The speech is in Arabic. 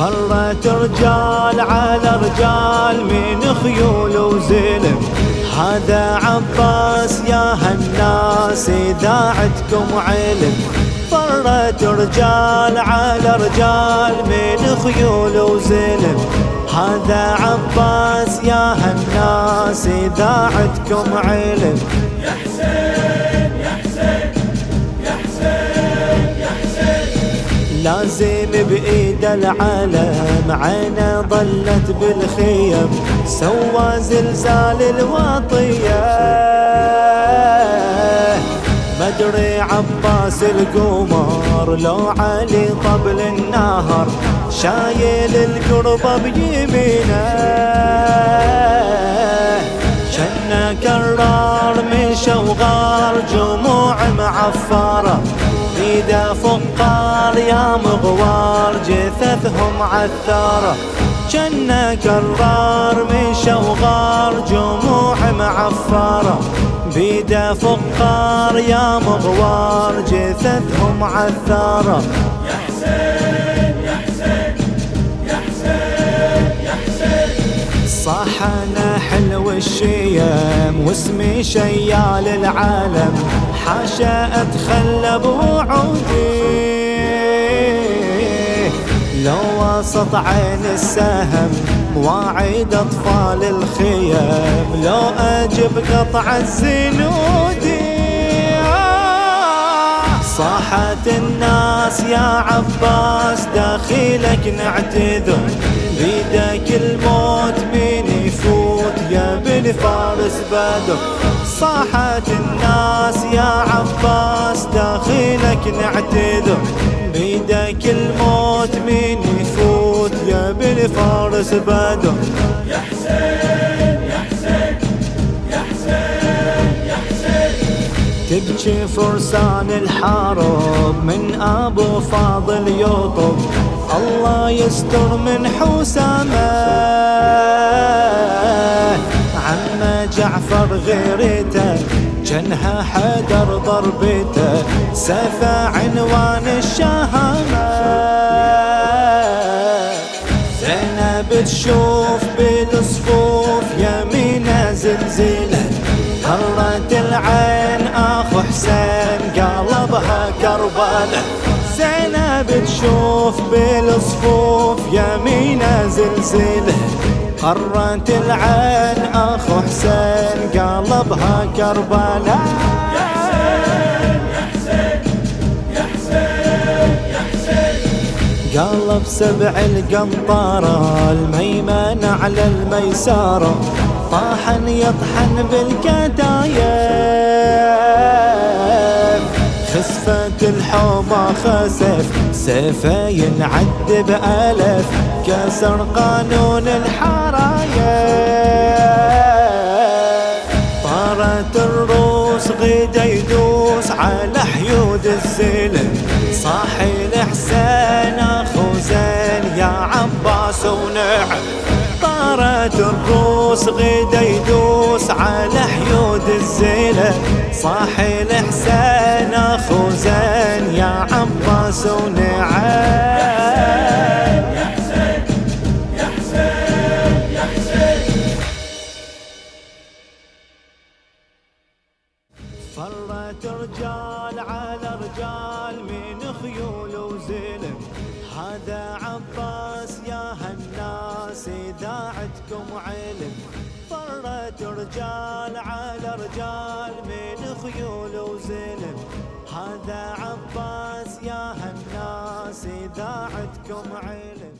فرت رجال على رجال من خيول وزلم. هذا عباس يا هالناس اذاعتكم علم. فرت رجال على رجال من خيول وزلم. هذا عباس يا هالناس اذاعتكم علم. يا حسين! لازم بإيد العالم عينه ظلت بالخيم. سوى زلزال الوطية. مدري عباس القمر لو علي طبل النهر. شايل القرب بيمينه. شنا كرار من شوغار جموع معفرة. بيده فقار يا مغوار جثثهم عثارة شنا كرار من شوغار جموع معفرة بيده فقار يا مغوار جثثهم عثارة يا حسين يا حسين يا حسين يا حسين صحنا حلو الشيم واسمي شيال العالم حاشا أتخلى بوعودي. لو وسط عين السهم مواعيد أطفال الخيم. لو أجب قطع الزنودي صاحت الناس يا عباس داخلك نعتذر. بيدك الموت من يفوت يا بن فارس بدر. صاحت الناس يا عباس داخلك نعتذر. بيدك الموت من يفوت يا بن فارس بدر. يا حسين يا حسين يا حسين يا حسين. تبكي فرسان الحرب من أبو فاضل يطب. الله يستر من حسامة. عم جعفر غيرته جنها حدر ضربته. سفى عنوان الشهامة. زينب تشوف بالصفوف يمينه زلزلة. هرت العين أخو حسين قلبها كربلة. زينب تشوف بالصفوف يمينه زلزلة. قرت العين أخو حسين قلبها كربلة. قلب سبع القنطرة الميمن على الميسارة طاحن يطحن بالكتايب خسفت الحومة خسف سيفه ينعد بألف كسر قانون الحرايب طارت الروس غدا يدوس على حيود الزلم الروس غدا يدوس على حيود الزلم صاحي الحسين أخو زين يا عباس ونعم. يا حسين يا فرت رجال على رجال من خيول وزلم هذا عباس يا هالناس اذاعتكم علم فرت رجال على رجال من خيول وزلم. هذا عباس يا هالناس إذاعتكم علم.